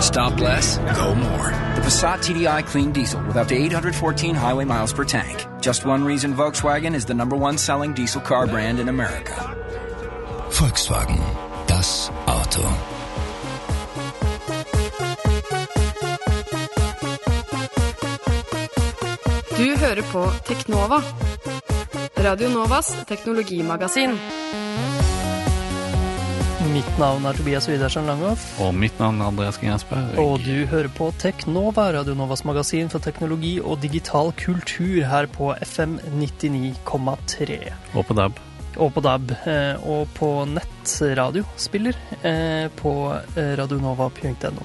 Stop less, go more. The Passat TDI Clean Diesel with up to 814 highway miles per tank. Just one reason Volkswagen is the number one selling diesel car brand in America. Volkswagen. Das Auto. Du hører på Teknova. Radio Novas teknologimagasin. Mitt navn er Tobias Widersen Langhoff, Og mitt navn er Andreas Gjersberg. og du hører på Teknova, Radio Novas magasin for teknologi og digital kultur her på FM 99,3. Og på DAB. Og på DAB, eh, og på nettradiospiller eh, på eh, radionova.no.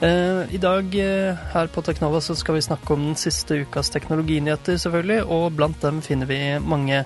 Eh, I dag eh, her på Teknova så skal vi snakke om den siste ukas teknologinyheter, selvfølgelig, og blant dem finner vi mange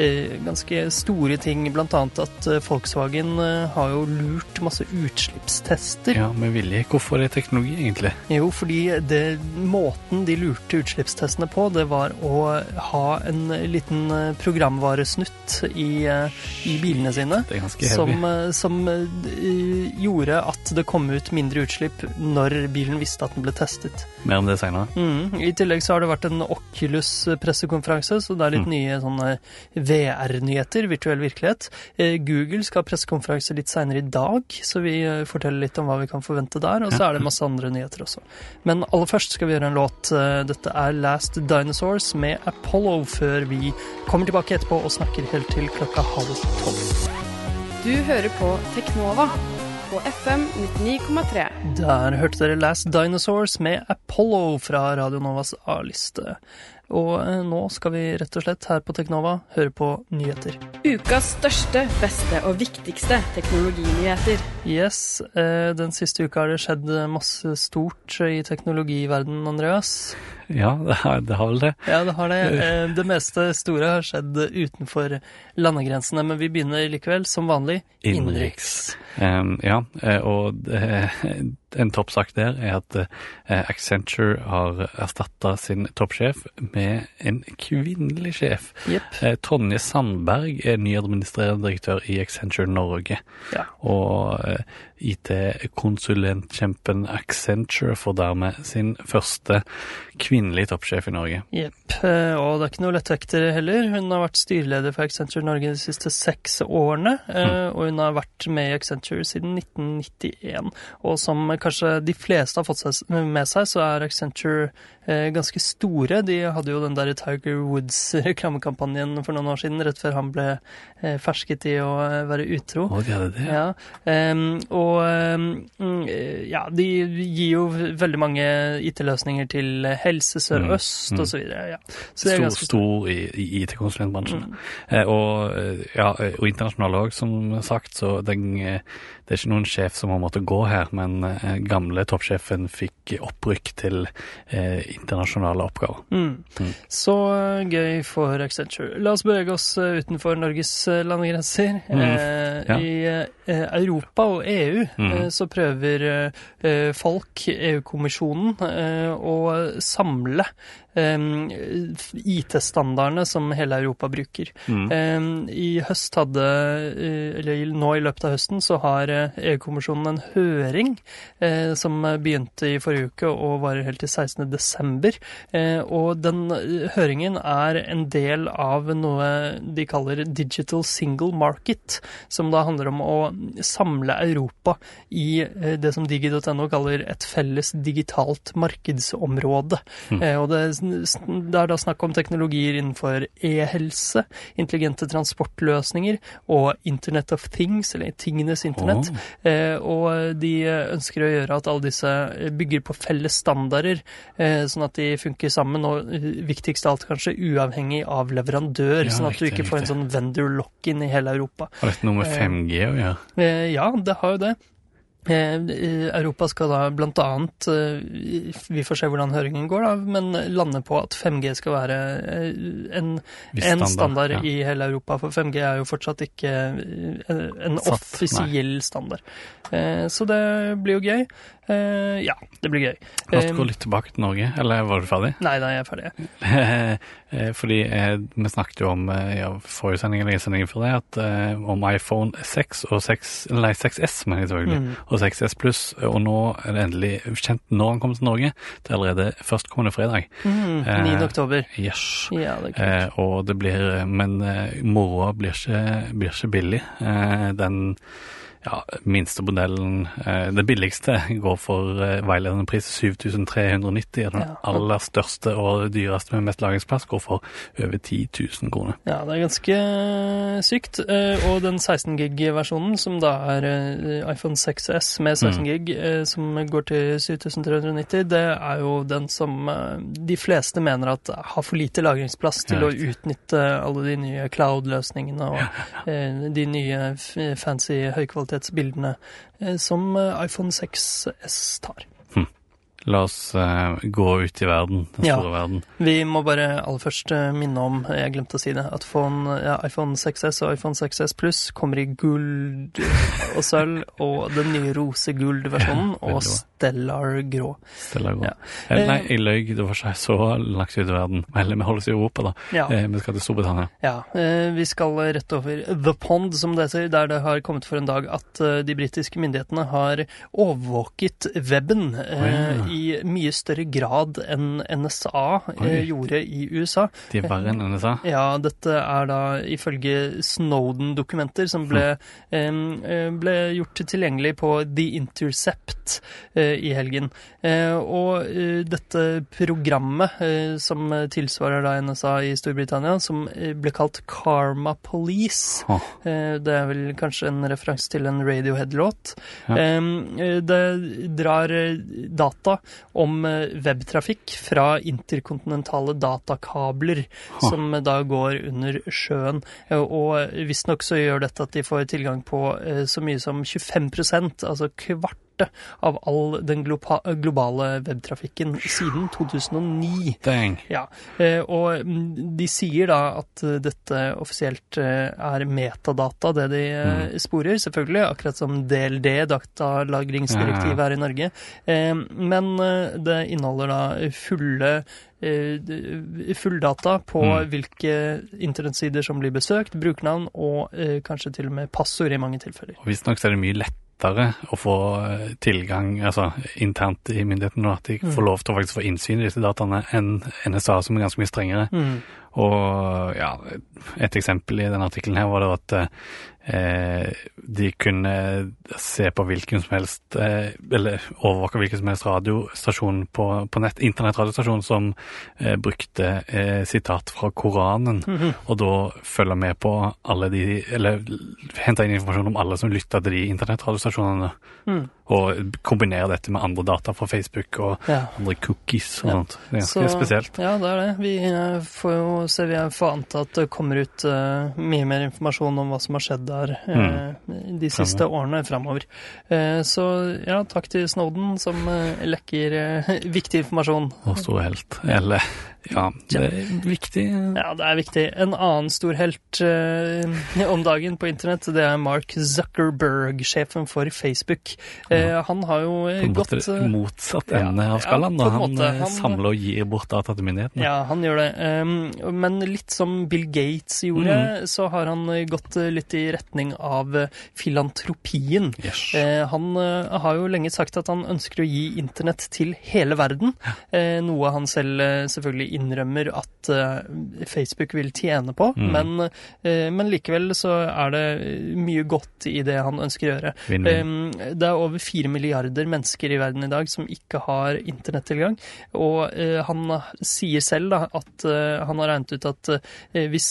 eh, ganske store ting, blant annet at Volkswagen har jo lurt masse utslippstester. Ja, med vilje. Hvorfor er teknologi, egentlig? Jo, fordi det, måten de lurte utslippstestene på, det var å ha en liten programvaresnutt i, i bilene sine. Det er ganske Som, heavy. Som, som gjorde at det kom ut mindre utslipp når bilen visste at den ble testet. Mer om det senere. Mm. I tillegg så har det vært en Oculus-pressekonferanse, så det er litt Mm. nye sånne VR-nyheter, virtuell virkelighet. Eh, Google skal ha pressekonferanse litt seinere i dag, så vi eh, forteller litt om hva vi kan forvente der. Og så er det masse andre nyheter også. Men aller først skal vi gjøre en låt. Eh, Dette er Last Dinosaurs med Apollo, før vi kommer tilbake etterpå og snakker helt til klokka halv tolv. Du hører på Teknova på FM 99,3. Der hørte dere Last Dinosaurs med Apollo fra Radio Novas A-liste. Og eh, nå skal vi rett og slett her på Teknova høre på nyheter. Ukas største, beste og viktigste teknologinyheter. Yes, eh, den siste uka har det skjedd masse stort i teknologiverdenen, Andreas. Ja, det har, det har vel det. Ja, det har det. Eh, Det meste store har skjedd utenfor landegrensene, men vi begynner likevel, som vanlig, innenriks. Um, ja, og det, en toppsak der er at eh, Accenture har erstatta sin toppsjef med en kvinnelig sjef. Yep. Eh, Tonje Sandberg er ny administrerende direktør i Accenture Norge. Ja. Og eh, IT-konsulentkjempen Accenture får dermed sin første kvinnelige toppsjef i Norge. Jepp. Og det er ikke noe lettvekter heller. Hun har vært styreleder for Accenture Norge de siste seks årene. mm. Og hun har vært med i Accenture siden 1991. Og som kanskje de fleste har fått seg med seg, så er Accenture eh, ganske store. De hadde jo den der Tiger Woods-reklamekampanjen for noen år siden, rett før han ble eh, fersket i å eh, være utro. Å, de hadde det? Ja, og mm, ja, de gir jo veldig mange IT-løsninger til Helse Sør-Øst Mm, mm. videre. Ja. Så Stor, stor i, i IT-konsulentbransjen. Mm. Og, ja, og internasjonal òg, som sagt. Så den, det er ikke noen sjef som har måttet gå her, men gamle toppsjefen fikk opprykk til eh, internasjonale oppgaver. Mm. Mm. Så eh, gøy for Accenture. La oss bevege oss eh, utenfor Norges eh, landegrenser. Mm. Eh, Ja. I eh, Europa og EU Mm. eh, så prøver eh, eh, folk, EU-kommisjonen, eh, å samle eh, IT-standardene som hele Europa bruker. Mm. I høst hadde, eh, eller nå i løpet av høsten, så har eh, EU-kommisjonen en høring eh, som begynte i forrige uke og varer helt til 16. desember. Eh, og den høringen er en del av noe de kaller Digital Single Market, som da handler om å samle Europa i det som digi.no kaller et felles digitalt markedsområde. Mm. Og det, det er da snakk om teknologier innenfor e-helse, intelligente transportløsninger og Internet of Things, eller tingenes internett. Eh, og de ønsker å gjøre at alle disse bygger på felles standarder, eh, sånn at de funker sammen, og eh, viktigst av alt kanskje uavhengig av leverandør, Ja, sånn at du ikke får en sånn vendor lock-in i hele Europa. Har dette noe med Eh, 5G å gjøre? Eh, ja, det har jo det. Eh, Europa skal da blant annet, eh, vi får se hvordan høringen går, da, men lande på at 5G skal være eh, en, standard, en standard ja. i hele Europa. For 5G er jo fortsatt ikke en Satt, offisiell standard. Så det blir jo gøy. Ja, det blir gøy. La oss gå litt tilbake til Norge, eller var du ferdig? Nei, nei, jeg er ferdig. Fordi vi snakket jo om i ja, forrige sending eller sendingen før det, at om iPhone 6 og 6, nei, 6S, men selvfølgelig, Mm. og 6S Pluss, og nå er det endelig kjent når han kommer til Norge. Det er allerede førstkommende fredag. Mm, 9. Eh, oktober. Yes. Ja, det. Eh, og det blir Men eh, moroa blir blir ikke billig. Eh, den ja, minste modellen, eh, det billigste, går for eh, veiledende pris 7390. Og den Ja. aller største og dyreste med mest lagringsplass går for over 10 000 kroner. Ja, det er ganske sykt. Eh, Og den 16 gig-versjonen, som da er iPhone 6S med 16 Mm. gig, som går til 7390, det er jo den som de fleste mener at har for lite lagringsplass til Ja, å utnytte alle de nye cloud-løsningene og de nye fancy høykvalitetsbildene eh, som eh, iPhone 6S tar. La oss uh, gå ut i verden, den Ja. store verden. Vi må bare aller først eh, minne om, jeg glemte å si det, at phone, ja, iPhone 6S og iPhone 6S Pluss kommer i gull og sølv, og den nye rosegull-versjonen, Ja, og. Stellar grå. Stellar grå. Ja. Eh, nei, Eh, jeg løy. Det var ikke så langt ut i verden. Eller vi holder oss i Europa, da. Eh, vi skal til Storbritannia. ja. eh, Vi skal rett over The Pond, som det heter, der det har kommet for en dag at eh, de britiske myndighetene har overvåket weben eh, ja. I mye større grad enn NSA eh, Oi. gjorde i USA. De er verre enn NSA. Ja, dette er da ifølge Snowden-dokumenter som ble, em, eh, ble gjort tilgjengelig på The Intercept eh, i helgen. Eh, og eh, dette programmet, eh, som tilsvarer da NSA i Storbritannia, som eh, ble kalt Karma Police, oh. eh, det er vel kanskje en referanse til en Radiohead-låt, Ja. Eh, det drar eh, data om eh, webtrafikk fra interkontinentale datakabler Ha. som da går under sjøen. Eh, Og visstnok så gjør dette at de får tilgang på eh, så mye som 25 altså kvarte av all den globale webtrafikken siden 2009. Dang. Ja, eh, og mm, de sier da at eh, dette offisielt eh, er metadata, det de mm. sporer, selvfølgelig, akkurat som DLD, datalagringsdirektivet, er i Norge. Men det inneholder da fulle fulldata på Mm. hvilke internettsider som blir besøkt, brukernavn og eh, kanskje til og med passord i mange tilfeller. Visstnok er det mye lettere å få eh, tilgang altså internt i myndighetene, at de Mm. får lov til å faktisk få innsyn i disse dataene, enn NSA, som er ganske mye strengere. Mm. Og ja, et eksempel i denne artikkelen her var det at eh, de kunne se på hvilken som helst eh, Eller overvåke hvilken som helst radiostasjon på, på nett, internettradiostasjon som eh, brukte eh, sitat fra Koranen, Mhm. og da følge med på alle de Eller hente inn informasjon om alle som lytta til de internettradiostasjonene, Mm. Og kombinere dette med andre data fra Facebook og Ja. andre cookies og Ja. sånt. Det er ganske Så- spesielt. Ja, det er det. Vi eh, får jo se, vi får anta at det kommer ut uh, mye mer informasjon om hva som har skjedd der eh, de siste årene framover. Uh, så ja, takk til Snowden som lekker viktig informasjon. Vår store helt. Eller ja, det er viktig. Ja, det er viktig. En annen stor helt om dagen på internett, det er Mark Zuckerberg, sjefen for Facebook. Eh, han har jo På eh, en gått måte eh, motsatt ja, ende ja, av skalaen. når. Han, eh, Han- samler og gir bort data til myndighetene. Ja, han gjør det. Um, men litt som Bill Gates gjorde, så har han eh, gått litt i retning av filantropien. Yes. Han har jo lenge sagt at han ønsker å gi internett til hele verden, eh, noe han selv selvfølgelig innrømmer at Facebook vil tjene på, Mm. men, men likevel så er det mye godt i det han ønsker å gjøre. Um, det er over fire milliarder mennesker i verden i dag som ikke har internettilgang. Og eh, han sier selv da, at eh, han har regnet ut at eh, hvis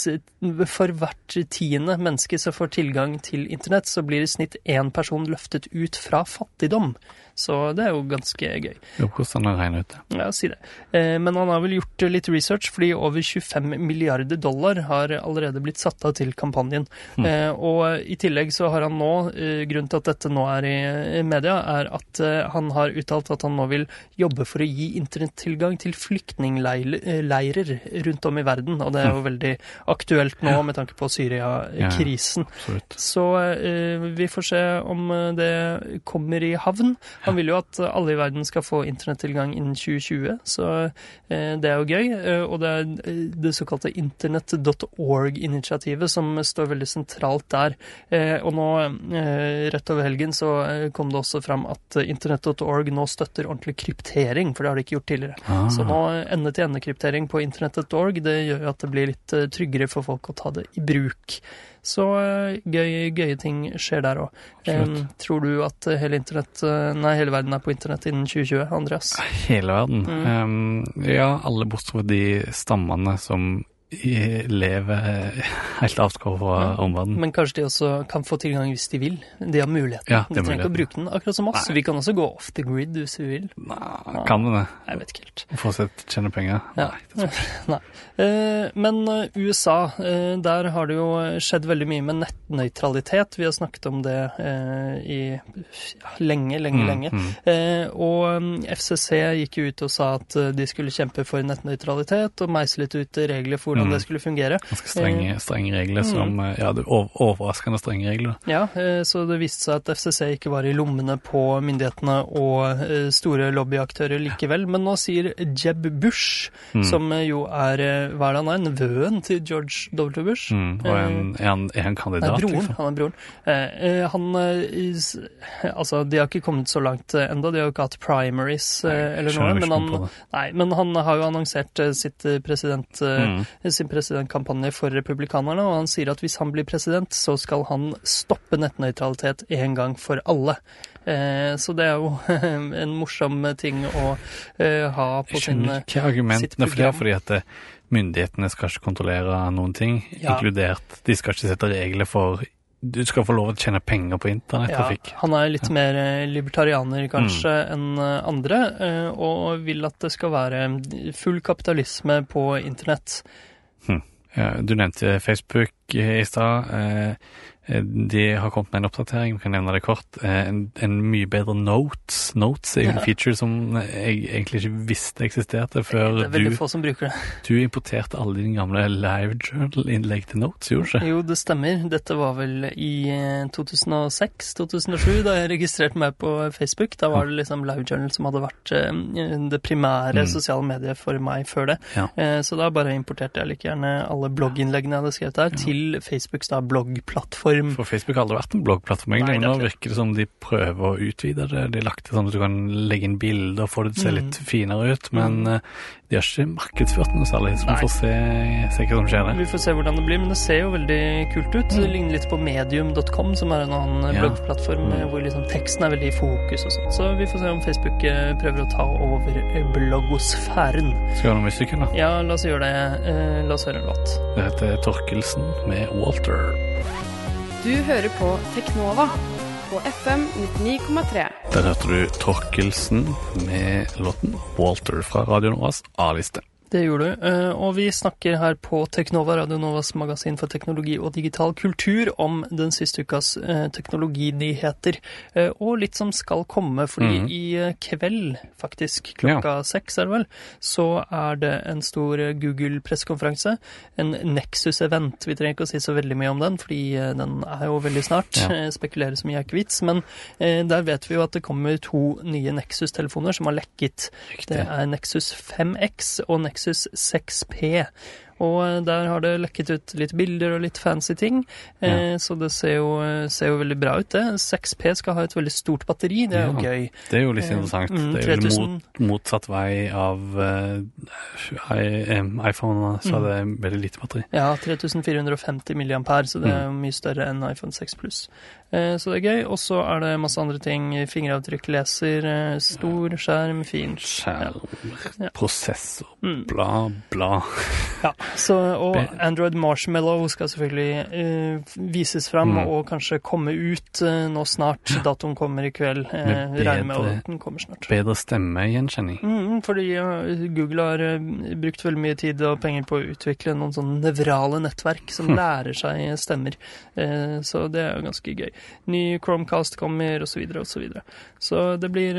for hvert tiende menneske som får tilgang til internett, så blir i snitt én person løftet ut fra fattigdom. Så det er jo ganske gøy. Jo, hvordan han regnet ut det. Ja, si det. Eh, Men han har vel gjort litt research, fordi over 25 milliarder dollar har allerede blitt satt av til kampanjen. Mm. Eh, Og i tillegg så har han nå, eh, grunnen til at dette nå er i media, er at han har uttalt at han nå vil jobbe for å gi internettilgang til flyktningleirer rundt om i verden. Og det er jo veldig aktuelt nå med tanke på Syria-krisen. Ja, Så vi får se om det kommer i havn. Han vil jo at alle i verden skal få internettilgang innen 2020, så eh, det er jo gøy. Eh, og det er eh, det såkalte internett.org-initiativet som står veldig sentralt der. Og nå, rett over helgen, så kom det også fram at internett.org nå støtter ordentlig kryptering, for det har de ikke gjort tidligere. Ah. Så nå ende-til-ende-kryptering på internett.org, det gjør jo at det blir litt tryggere for folk å ta det i bruk. Så eh, gøy, gøye ting skjer der òg. Um, tror du at hele, internett, eh, nei, hele verden er på internett innen 2020, Andreas? Hele verden. Mm. Um, ja, alle bortsett fra de stammene som lever helt avskåret fra Ja. omverdenen. Men kanskje de også kan få tilgang hvis de vil. De har muligheten. Ja, de er trenger ikke å bruke den, akkurat som oss. Nei. Vi kan også gå off the grid hvis vi vil. Nei, kan du det? Jeg vet ikke helt. Fortsett tjene penger? Ja. Nei. Nei. Eh, men eh, USA, eh, der har det jo skjedd veldig mye med nettnøytralitet. Vi har snakket om det i lenge, lenge, Mm, lenge. mm. Og FCC gikk jo ut og sa at de skulle kjempe for nettnøytralitet og meislet ut regler for hvordan Mm. det skulle fungere. Ganske strenge, strenge regler Mm. som eh, Ja, er overraskende strenge regler. Ja, eh, så det viste seg at FCC ikke var i lommene på myndighetene og eh, store lobbyaktører likevel. Men nå sier Jeb Bush, Mm. som eh, jo er eh, hva er det han er, nevøen til George W. Bush. Mm. Og en, han, han Nei, kandidat, broren. liksom? Han er broren. Eh, eh, han eh, Altså, de har ikke kommet så langt eh, enda, de har jo ikke hatt primaries eh, Nei, eller noe. Men han, nei, men han har jo annonsert eh, sitt eh, president, eh, Mm. Sin presidentkampanje for republikanerne, og han sier at hvis han blir president, så skal han stoppe nettnøytralitet en gang for alle. Eh, så det er jo en morsom ting å eh, ha på sin ikke argumentene for det, fordi at eh, myndighetene skal ikke kontrollere noen ting, Ja. inkludert De skal ikke sette regler for Du skal få lov til å tjene penger på Ja, internettrafikk. han er litt mer libertarianer kanskje enn eh, andre, og vil at det skal være full kapitalisme på internett. Ja, du nevnte Facebook eh, i stad. Eh, eh, De har kommet med en oppdatering, vi kan nevne det kort. Eh, En, en mye bedre Notes. Notes er jo en feature som jeg egentlig ikke visste eksisterte før Det er veldig du, få som bruker det. du importerte alle dine gamle Live Journal-innlegg til Notes, gjorde du ikke? Jo, det stemmer. Dette var vel i 2006-2007, da jeg registrerte meg på Facebook. Da var det liksom LiveJournal som hadde vært eh, det primære Mm. sosiale mediet for meg før det. Ja. Eh, Så da bare importerte jeg like gjerne alle blogginnleggene jeg hadde skrevet der, til Facebooks da bloggplattform. For Facebook har aldri vært en bloggplattform, egentlig, men nå er virker det som de prøver å utvide det. De har lagt det sånn at du kan legge inn bilder og få det til å se Mm. litt finere ut, men eh, de har ikke markedsført noe særlig, så vi får se, se hva som skjer der. Vi får se hvordan det blir, men det ser jo veldig kult ut. Det ligner litt på medium.com, som er en annen Mm. Ja. bloggplattform Mm. eh, hvor liksom teksten er veldig i fokus og sånn. Så vi får se om Facebook eh, prøver å ta over eh, bloggosfæren. Skal vi ha noe musikk, da? Ja, la oss gjøre det. Eh, La oss høre en låt. Det heter Torkelsen med Walter. Du hører på Teknova på FM 99,3. Der hørte du Torkelsen med låten Walter fra Radio Noras A-liste. Det gjorde du. eh, Og vi snakker her på Teknova, Radio Novas magasin for teknologi og digital kultur, om den siste ukas eh, teknologinyheter. Eh, Og litt som skal komme, fordi mm. i kveld, faktisk, klokka seks er det vel, så er det en stor Google-pressekonferanse. En Nexus-event. Vi trenger ikke å si så veldig mye om den, fordi den er jo veldig snart. Ja. Spekulerer så mye er ikke vits. Men der vet vi jo at det kommer to nye Nexus-telefoner som har lekket. Det er Nexus 5X og Nexus 6P. Og der har det lekket ut litt bilder og litt fancy ting, eh, så det ser jo, eh, ser jo veldig bra ut, det. 6P skal ha et veldig stort batteri, det er jo Ja. gøy. Det er jo litt Eh, interessant. mm, det er jo mot, motsatt vei av uh, iPhone, så Mm. er veldig lite batteri. Ja, 3450 milliampere, så det er Mm. mye større enn iPhone 6 Plus. Eh, så det er gøy. Og så er det masse andre ting. Fingeravtrykkleser, eh, stor skjerm, fint. Skjerm, Ja. prosessor, Mm. bla, bla. Ja, Så, og Android Marshmallow skal selvfølgelig uh, vises fram Mm. og kanskje komme ut uh, nå snart. Datoen kommer i kveld. Uh, Med regner med bedre- at den kommer snart. Bedre stemmegjenkjenning. Mm, fordi ja, Google har brukt veldig mye tid og penger på å utvikle noen sånne nevrale nettverk som Hm. lærer seg stemmer. Eh, så det er jo ganske gøy. Ny Chromecast kommer, osv., osv. Så, videre. så det blir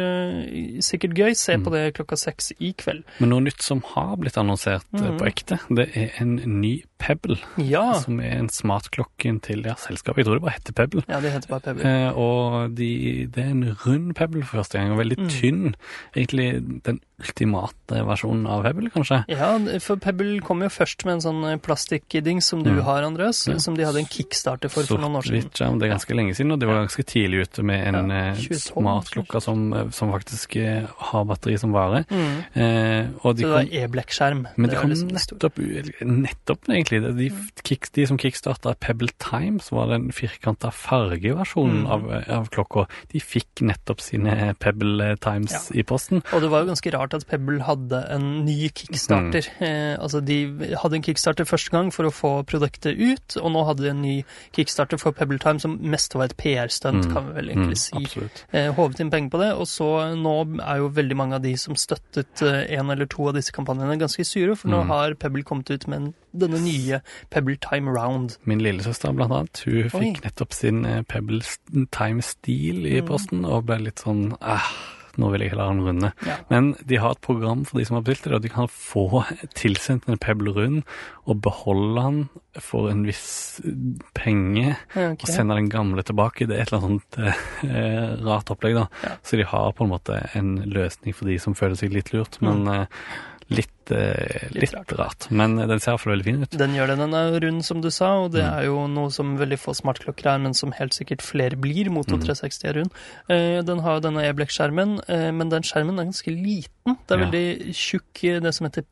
sikkert gøy. Se Mm. på det klokka seks i kveld. Men noe nytt som har blitt annonsert på ekte, det er en ny Pebble. Ja! Som er en smartklokke til ja, selskapet. Jeg tror det bare heter Pebble. Ja, det heter bare Pebble. Eh, og de, det er en rund Pebble for første gang, og veldig Mm. tynn. Egentlig den ultimate versjonen av Pebble, kanskje. Ja, for Pebble kom jo først med en sånn plastikkdings plastikkding som du Mm. har, Andreas, Ja. som de hadde en kickstarter for for noen år siden. Sort-hvitt det er ganske lenge siden, og de var ganske tidlig ute med en Ja, eh, 2012 smartklokke som, eh, som faktisk eh, har batteri som vare. Mm. Eh, Så det var e-black-skjerm. men Det de er kom liksom nettopp, nettopp egentlig, det- de, kick, de som kickstarta Pebble Times, var den firkanta fargeversjonen Mm. av, av klokka. De fikk nettopp sine Pebble Times i posten. Og det var jo ganske rart at Pebble hadde en ny kickstarter. Mm. Eh, altså De hadde en kickstarter første gang for å få produktet ut, og nå hadde de en ny kickstarter for Pebble Time som mest var et PR-stunt, Mm. kan vi vel Mm, egentlig si. absolutt. Eh, håvet inn penger på det, og så nå er jo veldig mange av de som støttet eh, en eller to av disse kampanjene, ganske sure, for nå Mm. har Pebble kommet ut med en, denne nye Pebble Time Round. Min lillesøster, blant annet, hun Oi. fikk nettopp sin eh, Pebble Time Steel i Mm. posten, og ble litt sånn ah, nå vil jeg heller ha en runde. Ja. Men de har et program for de som har bestilt det, og de kan få tilsendt en Pebble rund og beholde den for en viss penge, Ja, ok. og sende den gamle tilbake. Det er et eller annet sånt eh, rart opplegg, da. Ja. Så de har på en måte en løsning for de som føler seg litt lurt, men eh, litt, eh, Litt litt, rart. Men eh, den ser iallfall veldig fin ut. Den gjør det. Den er rund, som du sa, og det Mm. er jo noe som veldig få smartklokker er, men som helt sikkert flere blir. Moto Mm. 360 er rund. Eh, den har jo denne e-blekk-skjermen, eh, men den skjermen er ganske liten. Det er Ja. veldig tjukk, det som heter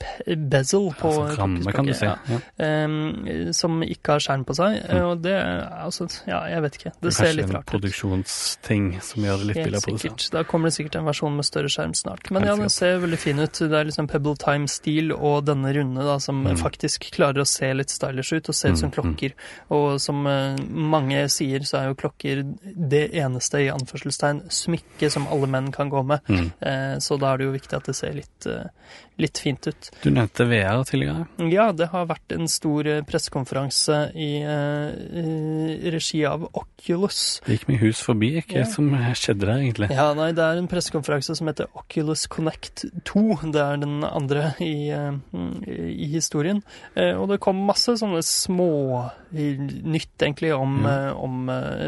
bezel på Altså, ramme, kan du si. Ja. Ja. Som ikke har skjerm på seg. eh, Og det er altså Ja, jeg vet ikke. Det ser litt rart ut. produksjonsting som gjør det litt billigere å produsere. Da kommer det sikkert en versjon med større skjerm snart. Men ja, den ser veldig fin ut. Det er liksom Pebble Time-stil og denne runde da, som Mm. faktisk klarer å se litt stylish ut og se ut som Mm, mm. klokker. Og som eh, mange sier, så er jo klokker det eneste i anførselstegn smykke som alle menn kan gå med. Mm. Eh, så da er det jo viktig at det ser litt, eh, litt fint ut. Du nevnte VR tidligere. Ja, det har vært en stor pressekonferanse i i regi av Oculus. Det gikk meg hus forbi. Hva Ja. som skjedde der, egentlig? Ja, nei, det er en pressekonferanse som heter Oculus Connect 2. Det er den andre i, eh, i historien. Eh, Og det kom masse sånne små nytt, egentlig, om, Ja. eh, om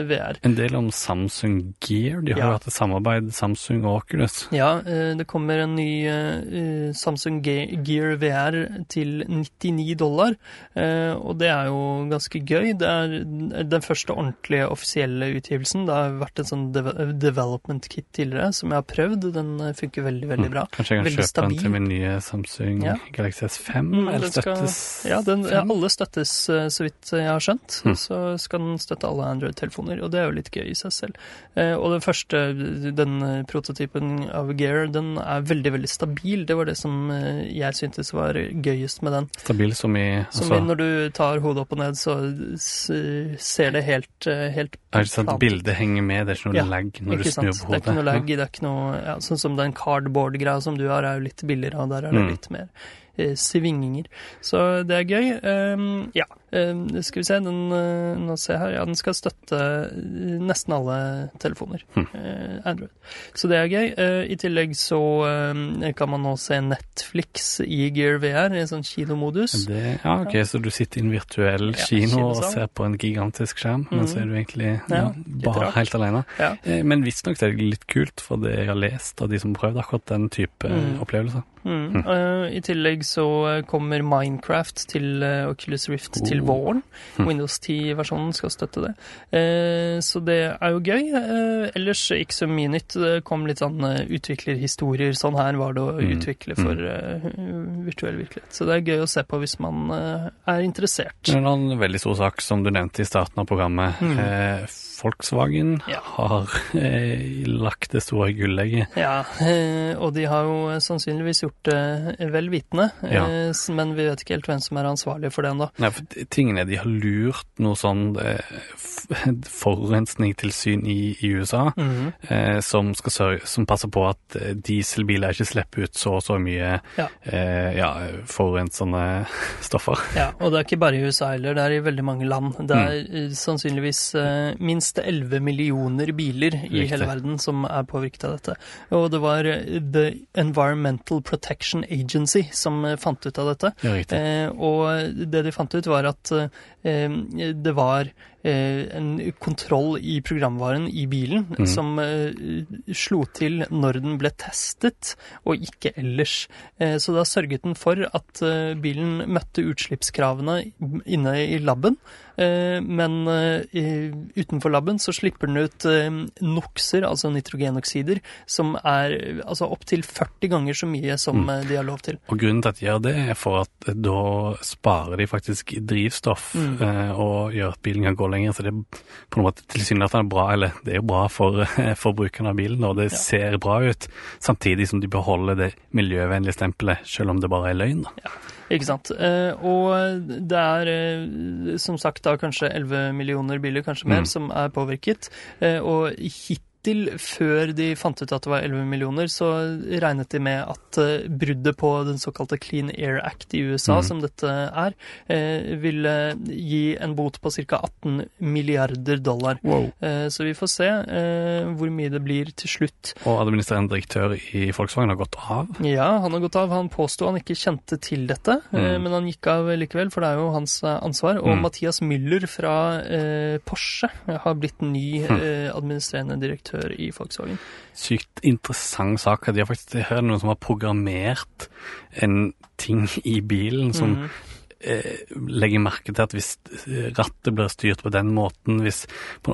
VR. En del om Samsung Gear. De har Ja. hatt et samarbeid, Samsung og Oculus. Ja, det kommer en ny Samsung Gear VR til 99 dollar, og det er jo ganske gøy. Det er den første ordentlige offisielle utgivelsen. Det har vært en sånn development kit tidligere som jeg har prøvd. Den funker veldig, veldig bra. Kanskje jeg kan Veldig kjøpe den til min nye Samsung Ja. Galaxy S5? Mm, eller støttes skal- Ja, den, ja, alle støttes, eh, så vidt jeg har skjønt. Mm. Så skal den støtte alle Android-telefoner, og det er jo litt gøy i seg selv. Eh, og den første, den eh, prototypen av Gear, den er veldig, veldig stabil. Det var det som jeg syntes var gøyest med den. Stabil som i Som i når du tar hodet opp og ned, så ser det helt, helt Er det sett bildet henger med, det er ikke noe Ja, lag når du snur på hodet? Det er ikke noe lag, det er ikke noe ja, Sånn som den cardboard-greia som du har, er jo litt billigere, og der er det Mm. litt mer eh, svingninger. Så det er gøy. Um, ja, skal vi se, den uh, Nå ser jeg her. Ja, den skal støtte uh, nesten alle telefoner. Hmm. Android. Så det er gøy. I tillegg så kan man nå se Netflix i Gear VR, i sånn kinomodus. Det, ja, ok, Så du sitter i en virtuell Ja, kino og ser på en gigantisk skjerm, men Mhm. så er du egentlig Ja, bare helt alene. Ja. Eh, Men visstnok er det litt kult, for det jeg har lest av de som har prøvd akkurat den type Mm. opplevelser. Mm. I tillegg så kommer Minecraft til Oculus Rift til til Oh. våren. Windows 10-versjonen skal støtte det. Eh, så det er jo gøy. Eh, ellers ikke så mye nytt. Det kom litt sånn eh, utviklerhistorier. Sånn her var det å Mm. utvikle for eh, virtuell virkelighet. Så det er gøy å se på hvis man er interessert. Det En annen veldig stor sak som du nevnte i starten av programmet. Mm. Eh, Volkswagen Ja. har eh, lagt det store gullegget. Ja, eh, og de har jo sannsynligvis gjort det vel vitende. Ja. eh, Men vi vet ikke helt hvem som er ansvarlig for det ennå. Nei, for tingene de har lurt noe sånn eh, forurensningstilsyn i, i USA, Mhm. eh, som, skal sørge, som passer på at eh, dieselbiler ikke slipper ut så og så mye Ja. eh, ja, forurensende stoffer. Ja, og det er ikke bare i USA heller, det er i veldig mange land. Det er mm. sannsynligvis eh, minst 11 millioner biler i Riktig. hele verden som er påvirket av dette. Og det var eh, The Environmental Protection Agency som eh, fant ut av dette. Ja. Eh, og det de fant ut, var at eh, det var en kontroll i programvaren i bilen mm. som eh, slo til når den ble testet, og ikke ellers. Eh, så da sørget den for at eh, bilen møtte utslippskravene inne i laben. Eh, men eh, utenfor laben så slipper den ut eh, NOx-er, altså nitrogenoksider, som er eh, altså opptil 40 ganger så mye som Mm. eh, de har lov til. Og grunnen til at de gjør det, er for at da sparer de faktisk drivstoff Mm. eh, og gjør at bilen kan gå lenger. Så det er på en måte tilsynelatende bra, eller det er jo bra for, eh, for brukerne av bilen, og det Ja. ser bra ut. Samtidig som de beholder det miljøvennlige stempelet, selv om det bare er løgn. Da. Ikke sant. Eh, og det er eh, som sagt da kanskje 11 millioner biler, kanskje mer, Mm. som er påvirket. Og og hittil, før de fant ut at det var 11 millioner, så regnet de med at eh, bruddet på den såkalte Clean Air Act i USA, Mm. som dette er, eh, ville gi en bot på ca. 18 milliarder dollar. Wow. så vi får se eh, hvor mye det blir til slutt. Og administrerende direktør i Volkswagen har gått av. Ja, han har gått av. Han påsto han ikke kjente til dette, eh, Mm. men han gikk av likevel, for det er jo hans eh, ansvar. Og Mm. Mathias Müller fra eh, Porsche har blitt ny eh, administrerende direktør i Volkswagen. Sykt interessant sak. De har faktisk her er noen som har programmert en ting i bilen som mm -hmm legger merke til at hvis eh, rattet blir styrt på den måten, hvis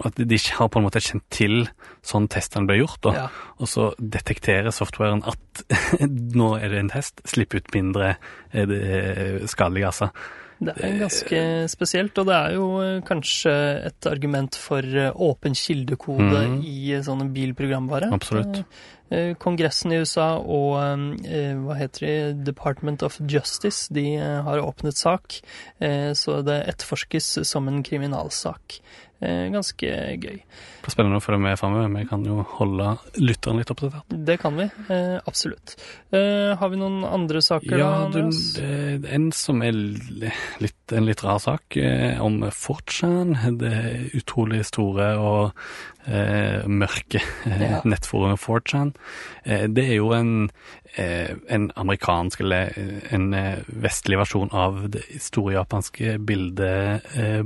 at de ikke har på en måte kjent til sånn testene ble gjort, Ja. og så detekterer softwaren at nå er det en test, slipp ut mindre eh, skadelige gasser. Det er ganske spesielt, og det er jo eh, kanskje et argument for eh, åpen kildekode mm. i eh, sånne bilprogramvare. Absolutt. Kongressen i USA og hva heter de, Department of Justice, de har åpnet sak, så det etterforskes som en kriminalsak. Eh, ganske gøy. Det blir spennende å følge med framover, Vi kan jo holde lytteren litt oppdatert. Det kan vi, eh, absolutt. Eh, har vi noen andre saker Ja, da, Andreas? en som er litt, en litt rar sak, om Fortran. Det utrolig store og mørke Ja. nettforumet Fortran. Eh, det er jo en, en amerikansk, eller eh, en eh, vestlig versjon av det store japanske bildet eh,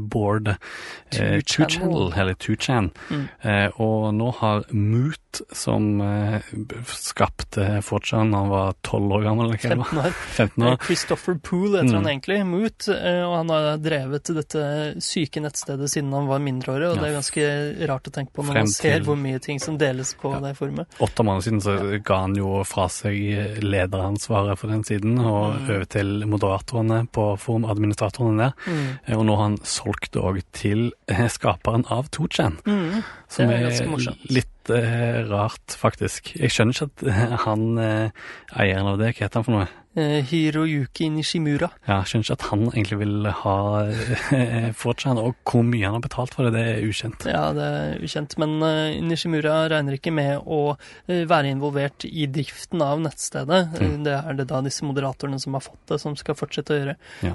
2channel. eller 2chan. Mm. Eh, og nå har Moot, som eh, skapte Fortran, han var 12 år gammel, eller hva det var? 15 år. 15 Eh, år. Christopher Poole heter han Mm. egentlig, Moot, eh, og han har drevet dette syke nettstedet siden han var mindreårig, og Ja. det er ganske rart å tenke på når Frem man ser til- hvor mye ting som deles på Ja. det forumet. Åtte måneder siden så ga han jo fra seg lederansvaret for den siden, og Mm. over til moderatorene på forum, administratorene der. Mm. Eh, Og nå har han solgt òg til eh, skaperen av 2chan, Mm. som er er, morsomt. Litt eh, rart, faktisk. Jeg skjønner ikke at eh, han eh, eieren av det, hva heter han for noe? Eh, Hiroyuki Nishimura. Ja, jeg skjønner ikke at han egentlig vil ha fortsatt, 4chan, og hvor mye han har betalt for det, det er ukjent. Ja, det er ukjent, men eh, Nishimura regner ikke med å eh, være involvert i driften av nettstedet. Eh, Mm. Det er det da disse moderatorene som har fått det, som skal fortsette å gjøre. Ja.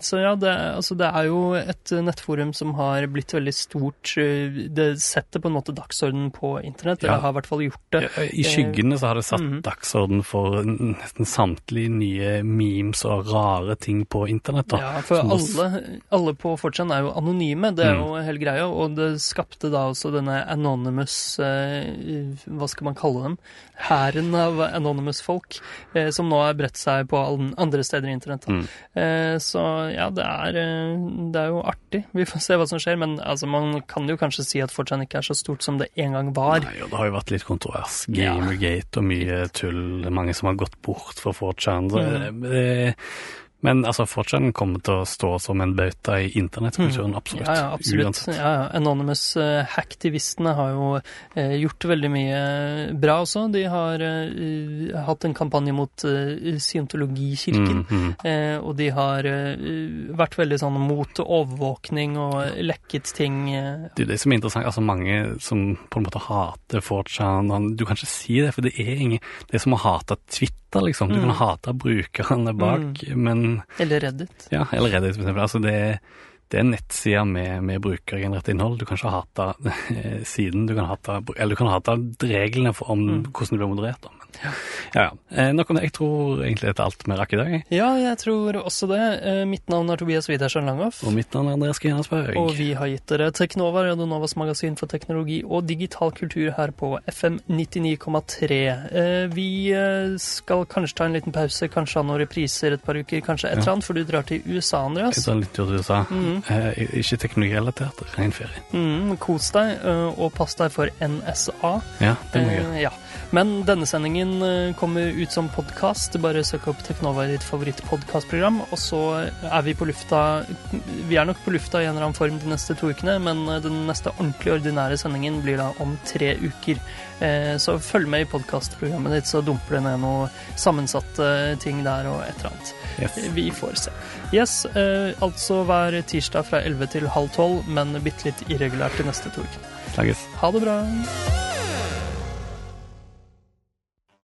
Så ja, det, altså, det er jo et nettforum som har blitt veldig stort. eh, Det setter på en måte dagsordenen på internett, Ja. eller har i hvert fall gjort det. I skyggene så har det satt mm. dagsorden for nesten samtlige nye memes og rare ting på internett. da. Ja, for alle, alle på 4chan er jo anonyme, det er Mm. jo hele greia. Og det skapte da også denne anonymous eh, Hva skal man kalle dem? Hæren av anonymous folk, eh, som nå har bredt seg på andre steder i internett. Mm. Eh, så ja, det er, eh, det er jo artig. Vi får se hva som skjer. Men altså, man kan jo kanskje si at 4chan ikke er så stort som det en gang var. Nei, og det har jo vært litt kontrovers. Gamergate og mye tull. Mange som har gått bort fra 4chan. Så Mm. Men altså, 4chan kommer til å stå som en bauta i internettkulturen, absolutt. Mm. Ja, ja, absolutt. Uansett. Ja, ja. Anonymous uh, hacktivistene har jo uh, gjort veldig mye bra også. De har uh, hatt en kampanje mot uh, scientologikirken. Mm, mm. Eh, og de har eh, vært veldig sånn mot overvåkning og lekket ting. Eh. Det er det som er interessant. altså Mange som på en måte hater 4chan Du kan ikke si det, for det er ingen Det er som å hate Twitter, liksom. Du Mm. kan hate brukerne bak, men Eller Reddit. Ja, eller Reddit, for eksempel. Altså, det, det er nettsider med, med brukergenerert innhold. Du kan ikke hate eh, siden, du kan hate Eller du kan hate reglene for om Mm. hvordan det blir moderert, da. Men ja, ja. Eh, Nok om det. Jeg tror egentlig dette er alt vi rakk i dag. Ja, jeg tror også det. Eh, mitt navn er Tobias Widersen Langhoff. Og mitt navn er Andreas Grenasberg. Og vi har gitt dere Teknova, Radionovas magasin for teknologi og digital kultur her på FM 99,3. Eh, Vi skal kanskje ta en liten pause, kanskje ha noen repriser et par uker, kanskje et eller annet, for du drar til USA, Jeg Andreas. tar en liten tur til USA. Mm. Eh, ikke teknologirelatert, ren ferie. Mm, kos deg, og pass deg for NSA. Ja, det må jeg gjøre. Ja. Men denne sendingen eh, kommer ut som podkast. Bare søk opp Teknova i ditt favorittpodkastprogram, og så er vi på lufta Vi er nok på lufta i en eller annen form de neste to ukene, men eh, den neste ordentlig ordinære sendingen blir da om tre uker. Eh, Så følg med i podkastprogrammet ditt, så dumper det ned noe sammensatte ting der og et eller annet. Yes. Vi får se. Yes, altså hver tirsdag fra 11 til halv tolv, men bitte litt irregulært de neste to ukene. Ha det bra.